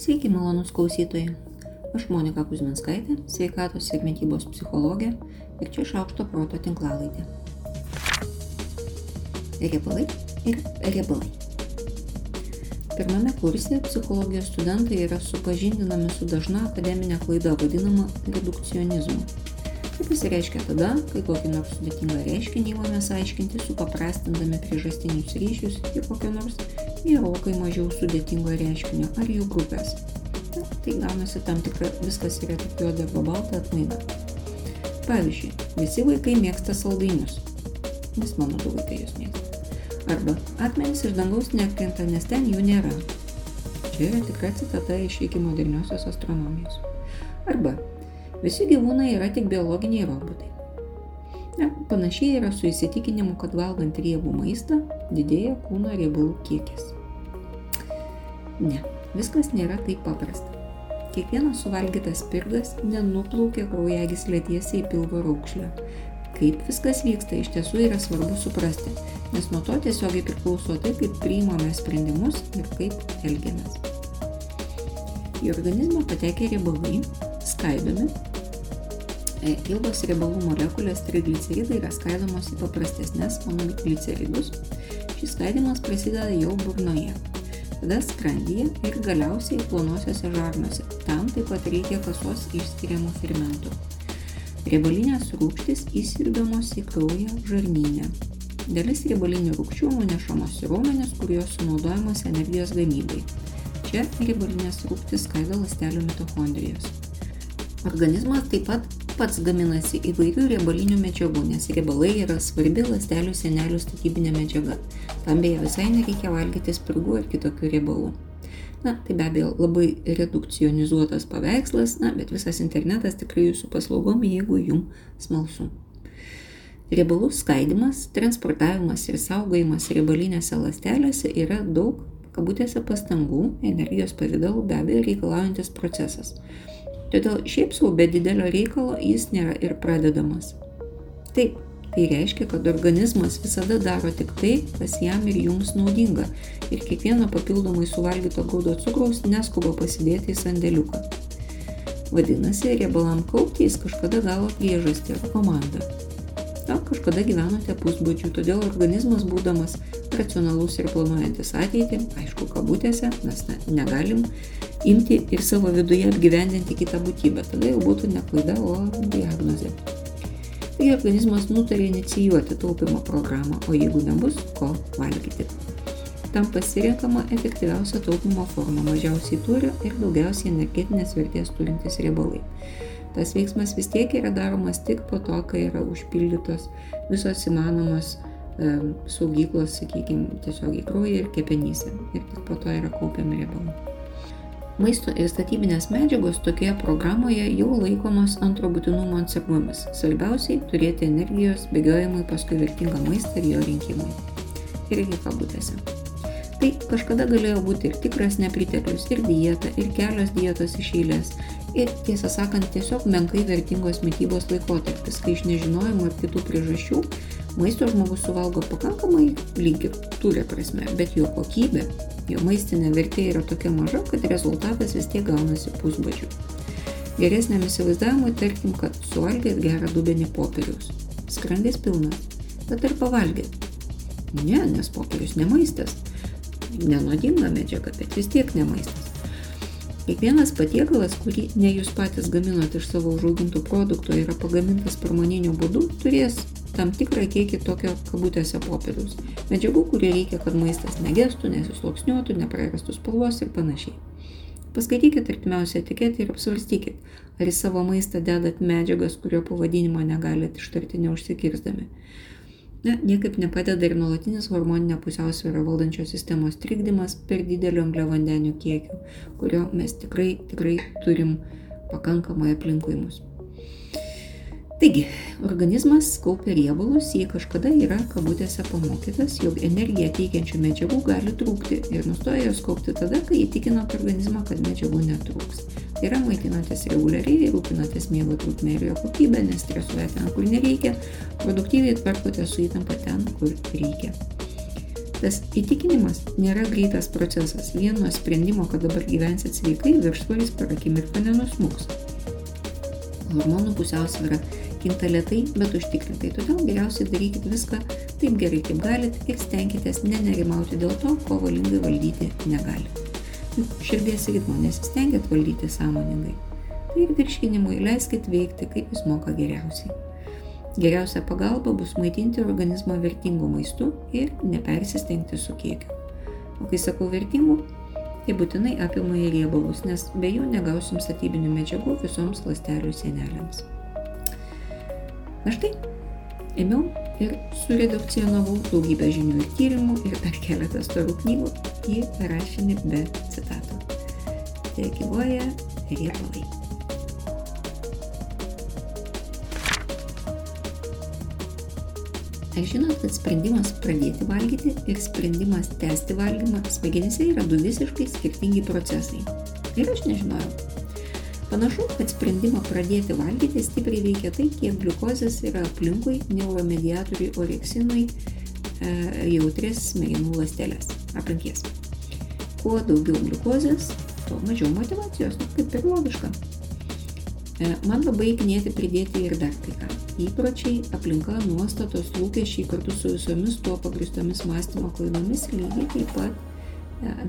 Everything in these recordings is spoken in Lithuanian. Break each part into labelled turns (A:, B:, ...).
A: Sveiki, malonus klausytojai. Aš Monika Kuzminskaitė, sveikatos ir mytybos psichologė ir čia šaukšto proto tinklalaidė. Riebalai ir riebalai. Pirmame kurse psichologijos studentai yra supažindinami su dažna akademinė klaida vadinama redukcionizmu. Tai pasireiškia tada, kai kokį nors sudėtingą reiškinį įmamės aiškinti supaprastindami priežastinius ryšius į kokio nors gerokai mažiau sudėtingo reiškinio ar jų grupės. Na, tai gaunasi tam tikra viskas yra tik juoda arba balta atmaina. Pavyzdžiui, visi vaikai mėgsta saldainius, nes mano du vaikai jūs mėgsta. Arba akmenys iš dangaus nekrenta, nes ten jų nėra. Čia yra tikra citata iš iki moderniosios astronomijos. Arba visi gyvūnai yra tik biologiniai robotai. Na, panašiai yra su įsitikinimu, kad valgant riebų maistą didėja kūno riebalų kiekis. Ne, viskas nėra taip paprasta. Kiekvienas suvalgytas pirgas nenuplaukia kraujagyslė tiesiai į pilvo raukšlę. Kaip viskas vyksta, iš tiesų yra svarbu suprasti, nes nuo to tiesiogiai priklauso tai, kaip priimame sprendimus ir kaip elgiamės. Į organizmą patekę riebalai skaidomi E, ilgos riebalų molekulės trigliceridai yra skaidomos į paprastesnės monogliceridus. Šis skaidimas prasideda jau burnoje, tada skrandyje ir galiausiai plonosiuose žarnuose. Tam taip pat reikia kasos išskiriamų fermentų. Riebalinės rūgštys įsirbiamos į kraują žarnyne. Dalis riebalinių rūgščių nunešamos į raumenis, kurios sunaudojamos energijos gamybai. Čia riebalinės rūgštys skaido ląstelių mitochondrijos. Organizmas taip pat pats gaminasi įvairių riebalinių medžiagų, nes riebalai yra svarbi ląstelių senelių statybinė medžiaga. Tam beje visai nereikia valgyti spirgų ar kitokių riebalų. Na, tai be abejo labai redukcionizuotas paveikslas, na, bet visas internetas tikrai jūsų paslaugom, jeigu jums smalsu. Riebalų skaidimas, transportavimas ir saugojimas riebalinėse ląstelėse yra daug, kabutėse, pastangų, energijos pavydalų be abejo reikalaujantis procesas. Todėl šiaip sau be didelio reikalo jis nėra ir pradedamas. Taip, tai reiškia, kad organizmas visada daro tik tai, kas jam ir jums naudinga ir kiekvieno papildomai suvalgyto grūdo cukraus neskuba pasidėti į sandėliuką. Vadinasi, riebalam kaupti jis kažkada gavo priežastį ar komandą. Gal kažkada gyvenote pusbudžių, todėl organizmas būdamas racionalus ir planuojantis ateitį, aišku, kabutėse, mes ne, negalim imti ir savo viduje apgyvendinti kitą būtybę. Tada jau būtų ne klaida, o diagnozė. Taigi organizmas nutarė inicijuoti taupimo programą, o jeigu nebus, ko valgyti. Tam pasirinkama efektyviausia taupimo forma - mažiausiai turi ir daugiausiai energetinės vertės turintys riebalai. Tas veiksmas vis tiek yra daromas tik po to, kai yra užpildytos visos įmanomos saugyklos, sakykime, tiesiog į kraują ir kepenyse. Ir tik po to yra kaupiami riebalai. Maisto ir statybinės medžiagos tokioje programoje jau laikomos antro būtinumo atsargomis. Svarbiausiai turėti energijos bėgiojimui paskui vertingą maistą ir jo rinkimui. Ir iki kabutėse. Tai kažkada galėjo būti ir tikras nepriteklius, ir dieta, ir kelios dietos iš eilės. Ir tiesą sakant, tiesiog menkai vertingos mytybos laikotarpis, kai iš nežinojimo ir kitų priežasčių maisto žmogus suvalgo pakankamai lyg ir turi prasme, bet jo kokybė jo maistinė vertė yra tokia maža, kad rezultatas vis tiek gaunasi pusbadžių. Geresniam įsivaizdavimui tarkim, kad suvalgėt gerą dubenį popieriaus. Skrandis pilnas, bet ir pavalgėt. Ne, nes popierius ne maistas. Nenodinga medžiaga, bet vis tiek ne maistas. Kiekvienas patiekalas, kurį ne jūs patys gaminat iš savo užaugintų produktų, yra pagamintas pramoniniu būdu, turės tam tikrą kiekį tokio kabutėse popieriaus. Medžiagų, kurie reikia, kad maistas negestų, nesisloksniuotų, neprarastų spalvos ir panašiai. Paskaitykit artimiausią etiketę ir apsvarstykit, ar į savo maistą dedat medžiagas, kurio pavadinimo negalit ištarti neužsikirzdami. Na, niekaip nepadeda ir nuolatinis hormoninę pusiausvyrą valdančios sistemos trikdymas per didelio angliavandenių kiekių, kurio mes tikrai, tikrai turim pakankamai aplinkui mus. Taigi, organizmas kaupia riebalus, jei kažkada yra kabutėse pamokytas, jog energiją teikiančių medžiagų gali trūkti ir nustoja jos kaupti tada, kai įtikinat organizmą, kad medžiagų netrūks. Tai yra maitinantis reguliariai, rūpinatės miego trukmė ir jo kokybė, nestresuoja ten, kur nereikia, produktyviai tvarkote su įtampa ten, kur reikia. Tas įtikinimas nėra greitas procesas. Vieno sprendimo, kad dabar gyvensit sveikai, viršsvoris per akimirką nenusmuks. Hormonų pusiausvėra kinta lietai, bet užtikrintai. Todėl geriausiai darykit viską taip gerai, kaip galit ir stenkitės nenerimauti dėl to, ko valingai valdyti negalite. Širdies ritmo nesistengėt valdyti sąmoningai. Tai ir virškinimui leiskit veikti, kaip jis moka geriausiai. Geriausia pagalba bus maitinti organizmą vertingų maistų ir nepersistengti su kiekiu. O kai sakau vertingų, tai būtinai apima ir riebalus, nes be jų negausim statybinių medžiagų visoms ląstelių sienelėms. Na štai, ėmiau ir suredukcionavau daugybę žinių ir tyrimų ir dar keletą storų knygų į rašinį be citatų. Tai gyvoja riebalai. Ar žinot, kad sprendimas pradėti valgyti ir sprendimas tęsti valgymą smegenyse yra du visiškai skirtingi procesai? Ir aš nežinojau. Panašu, kad sprendimą pradėti valgyti stipriai veikia tai, kiek gliukozės yra aplinkui neuromediatoriui oreksinui e, jautrės smegenų ląstelės aplinkies. Kuo daugiau gliukozės, tuo mažiau motivacijos, nu, kaip ir logiška. E, man labai knėti pridėti ir dar kai ką įpročiai, aplinka, nuostatos, lūkesčiai kartu su visomis tuo pagristomis mąstymo klaidomis lygiai taip pat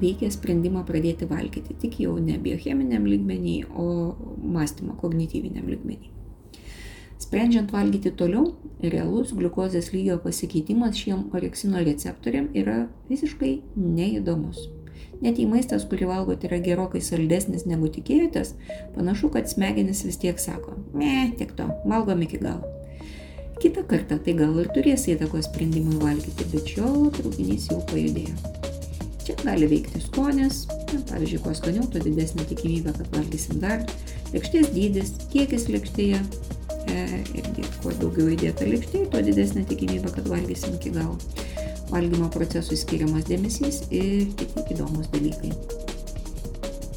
A: veikia sprendimą pradėti valgyti, tik jau ne biocheminiam lygmenį, o mąstymo kognityviniam lygmenį. Sprendžiant valgyti toliau, realus gliukozės lygio pasikeitimas šiem oreksino receptoriam yra visiškai neįdomus. Net jei maistas, kurį valgote, yra gerokai saldesnis negu tikėjotės, panašu, kad smegenis vis tiek sako, ne, tiek to, valgom iki galo. Kita kartą tai gal ir turės įtakos sprendimui valgyti, bet šio traukinys jau pajudėjo. Gali veikti skonis, pavyzdžiui, kuo skaniau, tuo didesnė tikimybė, kad valgysim dar. Lėkštės dydis, kiekis lėkštėje, e, irgi kuo daugiau įdėta lėkštėje, tuo didesnė tikimybė, kad valgysim iki galo. Valgymo procesui skiriamas dėmesys ir kiti įdomus dalykai.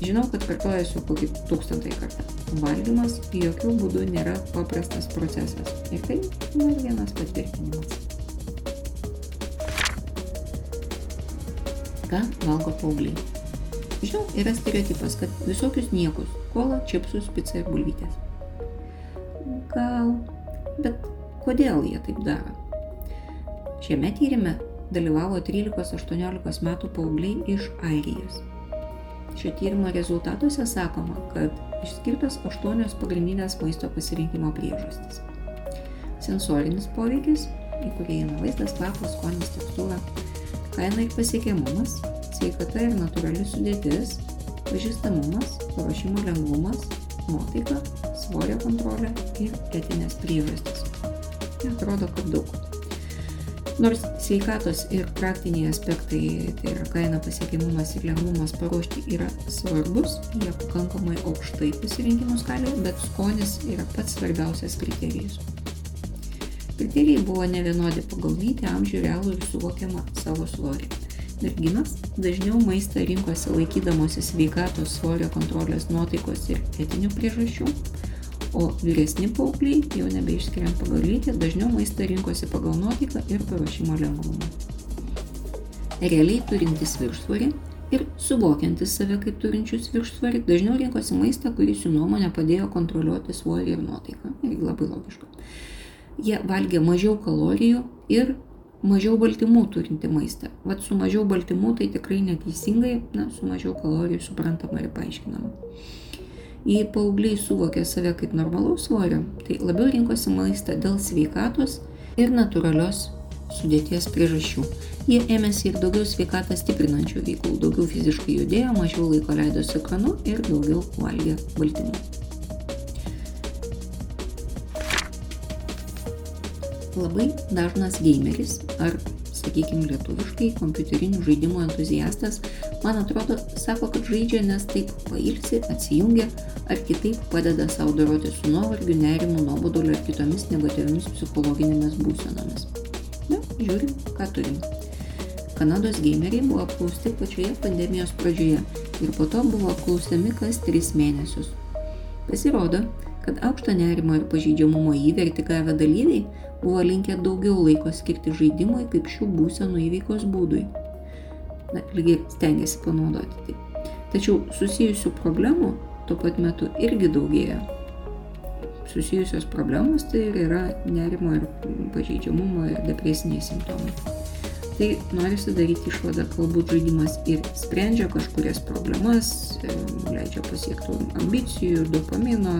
A: Žinau, kad kartuojasiu kokį tūkstantąjį kartą valgymas jokių būdų nėra paprastas procesas. Ir tai dar vienas patvirtinimas. Ką valgo paaugliai? Žinau, yra stereotipas, kad visokius niekus - kola, čipsus, pica ir bulvytės. Gal, bet kodėl jie taip daro? Šiame tyrimė dalyvavo 13-18 metų paaugliai iš Airijos. Šio tyrimo rezultatuose sakoma, kad išskirtos aštuonios pagrindinės maisto pasirinkimo priežastys. Sensorinis poveikis, į kurį įeina vaizdas, kvapas, skonis, tekstūra, kaina ir pasiekiamumas, sveikata ir natūrali sudėtis, pažįstamumas, paruošimo lengvumas, nuotaika, svorio kontrolė ir etinės priežastys. Atrodo, kad daug. Nors sveikatos ir praktiniai aspektai, tai yra kaina, pasiekiamumas ir lengvumas paruošti yra svarbus, jie pakankamai aukštai pasirinkimų skalėje, bet skonis yra pats svarbiausias kriterijus. Kriterijai buvo nevienodi pagal lytį, amžių, realų ir suvokiamą savo svorį. Merginos dažniau maistą rinkosi laikydamosi sveikatos, svorio kontrolės, nuotaikos ir etinių priežasčių, o vyresni paaugliai, jau nebeišskiriant pagal lytį, dažniau maistą rinkosi pagal nuotaiką ir paruošimo lengvumą. Realiai turintys viršsvorį ir suvokiantis save kaip turinčius viršsvorį dažniau rinkosi maistą, kuris jų nuomonė padėjo kontroliuoti svorį ir nuotaiką. Irgi labai logiška. Jie valgė mažiau kalorijų ir mažiau baltymų turinti maistą. Vat su mažiau baltymų tai tikrai neteisingai, na, su mažiau kalorijų suprantama ir paaiškinama. Jei paaugliai suvokė save kaip normalaus svorio, tai labiau rinkosi maistą dėl sveikatos ir natūralios sudėties priežasčių. Jie ėmėsi ir daugiau sveikatą stiprinančių veiklų, daugiau fiziškai judėjo, mažiau laiko leido su ekranu ir daugiau valgė baltymų. Labai dažnas gameris ar sakykime, lietuviškai, kompiuterinių žaidimų entuziastas, man atrodo, sako, kad žaidžia, nes taip pailsi, atsijungia ar kitaip padeda savo doroti su nuovargiu, nerimu, nuoboduliu ar kitomis negatyviamis psichologinėmis būsenomis. Na, žiūrim, ką turim. Kanados gameriai buvo apklausti pačioje pandemijos pradžioje ir po to buvo apklausiami kas 3 mėnesius. Pasirodo, kad aukštą nerimo ir pažeidžiamumo įvertį gavę dalyviai buvo linkę daugiau laiko skirti žaidimui kaip šių būsenų įveikos būdui. na, lygiai stengiasi panaudoti tai. Tačiau susijusių problemų tuo pat metu irgi daugėja. Susijusios problemos tai yra nerimo ir pažeidžiamumo ir depresiniai simptomai. Tai norisi daryti išvadą, galbūt žaidimas ir sprendžia kažkurias problemas, e, leidžia pasiekti ambicijų, dopamino,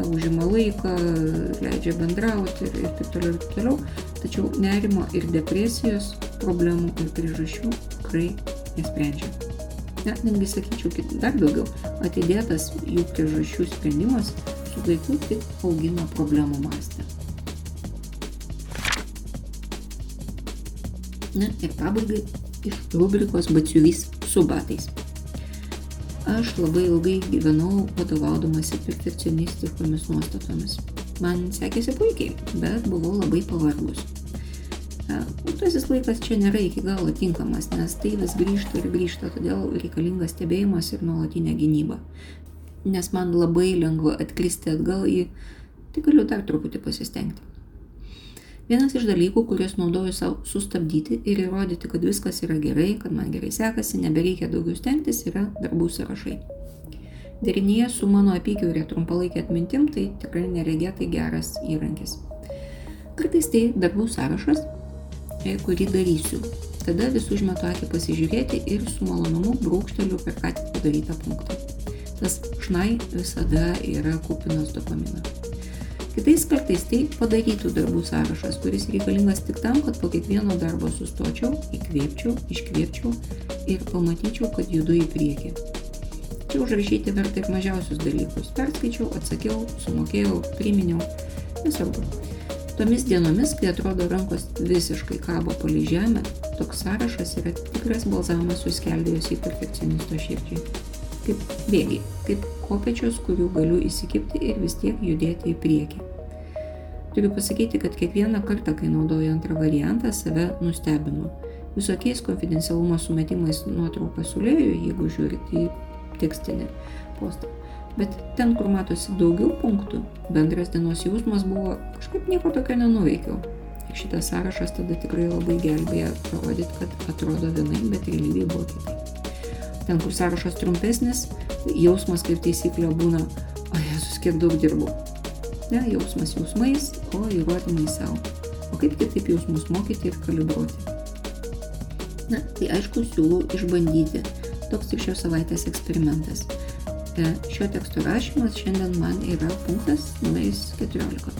A: užima laiką, leidžia bendrauti ir, ir taip toliau ir taip toliau. Tačiau nerimo ir depresijos problemų ir priežasčių tikrai nesprendžia. Net netgi sakyčiau dar daugiau, atidėtas jų priežasčių sprendimas su laiku tik augina problemų mastą. Na ir pabaigai iš rubrikos batsiuvys su batais. Aš labai ilgai gyvenau vadovaudamasi perfekcionistiškomis nuostatomis. Man sekėsi puikiai, bet buvau labai pavargus. Būtasis laikas čia nėra iki galo tinkamas, nes tai vis grįžta ir grįžta, todėl reikalingas stebėjimas ir nuolatinė gynyba. Nes man labai lengva atkristi atgal į, tai galiu dar truputį pasistengti. Vienas iš dalykų, kuriuos naudoju savo sustabdyti ir įrodyti, kad viskas yra gerai, kad man gerai sekasi, nebereikia daugiau stengtis, yra darbų sąrašai. Derinyje su mano apykiaurė trumpalaikė atmintim tai tikrai neregėtai geras įrankis. Kartais tai darbų sąrašas, e, kurį darysiu. Tada vis užmetu akį pasižiūrėti ir su malonumu brūkšteliu per ką tik padarytą punktą. Tas šnai visada yra kupinas dopamino. Kitais kartais tai padarytų darbų sąrašas, kuris reikalingas tik tam, kad po kiekvieno darbo sustočiau, įkvėpčiau, iškvėpčiau ir pamatyčiau, kad judu į priekį. Čia užrašyti verta ir mažiausius dalykus. Perskaičiau, atsakiau, sumokėjau, priminiau. Nesvarbu. Tomis dienomis, kai atrodo rankos visiškai kabo palei žemę, toks sąrašas yra tikras balzamas suskeldėjus į perfekcionisto širdžiai. Kaip bėgiai, kaip kopėčios, kurių galiu įsikipti ir vis tiek judėti į priekį. Turiu pasakyti, kad kiekvieną kartą, kai naudoju antrą variantą, save nustebinu. Visokiais konfidencialumo sumetimais nuotrauką sulėjau, jeigu žiūrite į tekstinį postą. Bet ten, kur matosi daugiau punktų, bendras dienos jausmas buvo kažkaip nieko tokio nenuveikiau. Ir šitas sąrašas tada tikrai labai gelbėja parodyti, kad atrodo vienai, bet realybėje buvo kitaip. Ten, kur sąrašas trumpesnis, jausmas kaip taisyklė būna, o Jėzus, kiek daug dirbu. Ne, jausmas jausmais, o įrodymai savo. O kaip kitaip jausmus mokyti ir kalibruoti? Na, tai aišku, siūlau išbandyti. Toks tik šios savaitės eksperimentas. E, šio teksto rašymas šiandien man yra punktas numeris 14.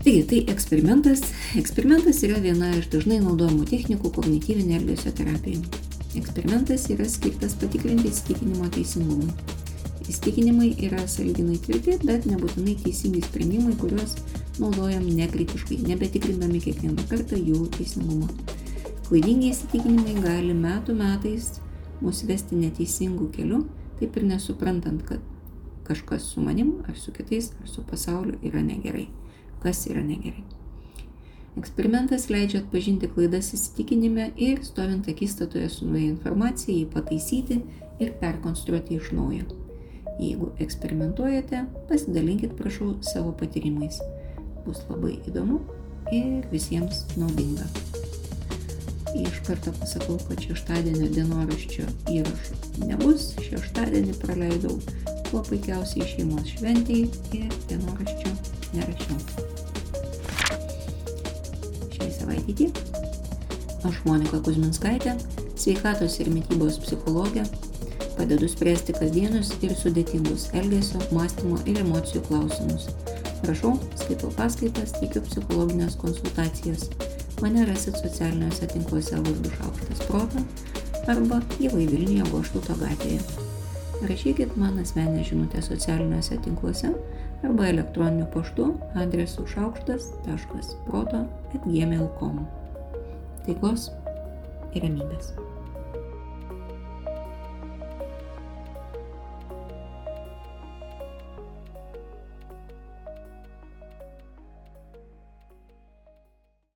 A: Taigi, tai eksperimentas. Eksperimentas yra viena iš dažnai naudojamų technikų kognityvinė elgesio terapija. Eksperimentas yra skirtas patikrinti įsitikinimo teisingumui. Įsitikinimai yra sąlyginai tvirti, bet nebūtinai teisingi sprendimai, kuriuos naudojam nekritiškai, nebetikrindami kiekvieną kartą jų teisingumo. Klaidingi įsitikinimai gali metų metais mus vesti neteisingų kelių, taip ir nesuprantant, kad kažkas su manim, ar su kitais, ar su pasauliu yra negerai. Kas yra negerai. Eksperimentas leidžia atpažinti klaidas įsitikinime ir stovint akistatoje su nauja informacija jį pataisyti ir perkonstruoti iš naujo. Jeigu eksperimentuojate, pasidalinkit prašau savo patyrimais. Bus labai įdomu ir visiems naudinga. Iš karto pasakau, kad šeštadienio dienoraščio įrašų nebus. Šeštadienį praleidau kuo puikiausiai šeimos šventijai ir dienoraščio nerašiau savaitė tiek. Aš Monika Kuzminskaitė, sveikatos ir mytybos psichologė, padedu spręsti kasdienius ir sudėtingus elgesio, mąstymo ir emocijų klausimus. Prašau, skaitau paskaitas, teikiu psichologinės konsultacijas. Mane rasit socialiniuose tinkluose vardu Šaukštas Proto arba gyvai Vilniuje Goštuto gatvėje. Rašykit man asmenę žinutę socialiniuose tinkluose arba elektroniniu paštu adresu šaukštas.proto atgmail.com. Taikos ir ramybės.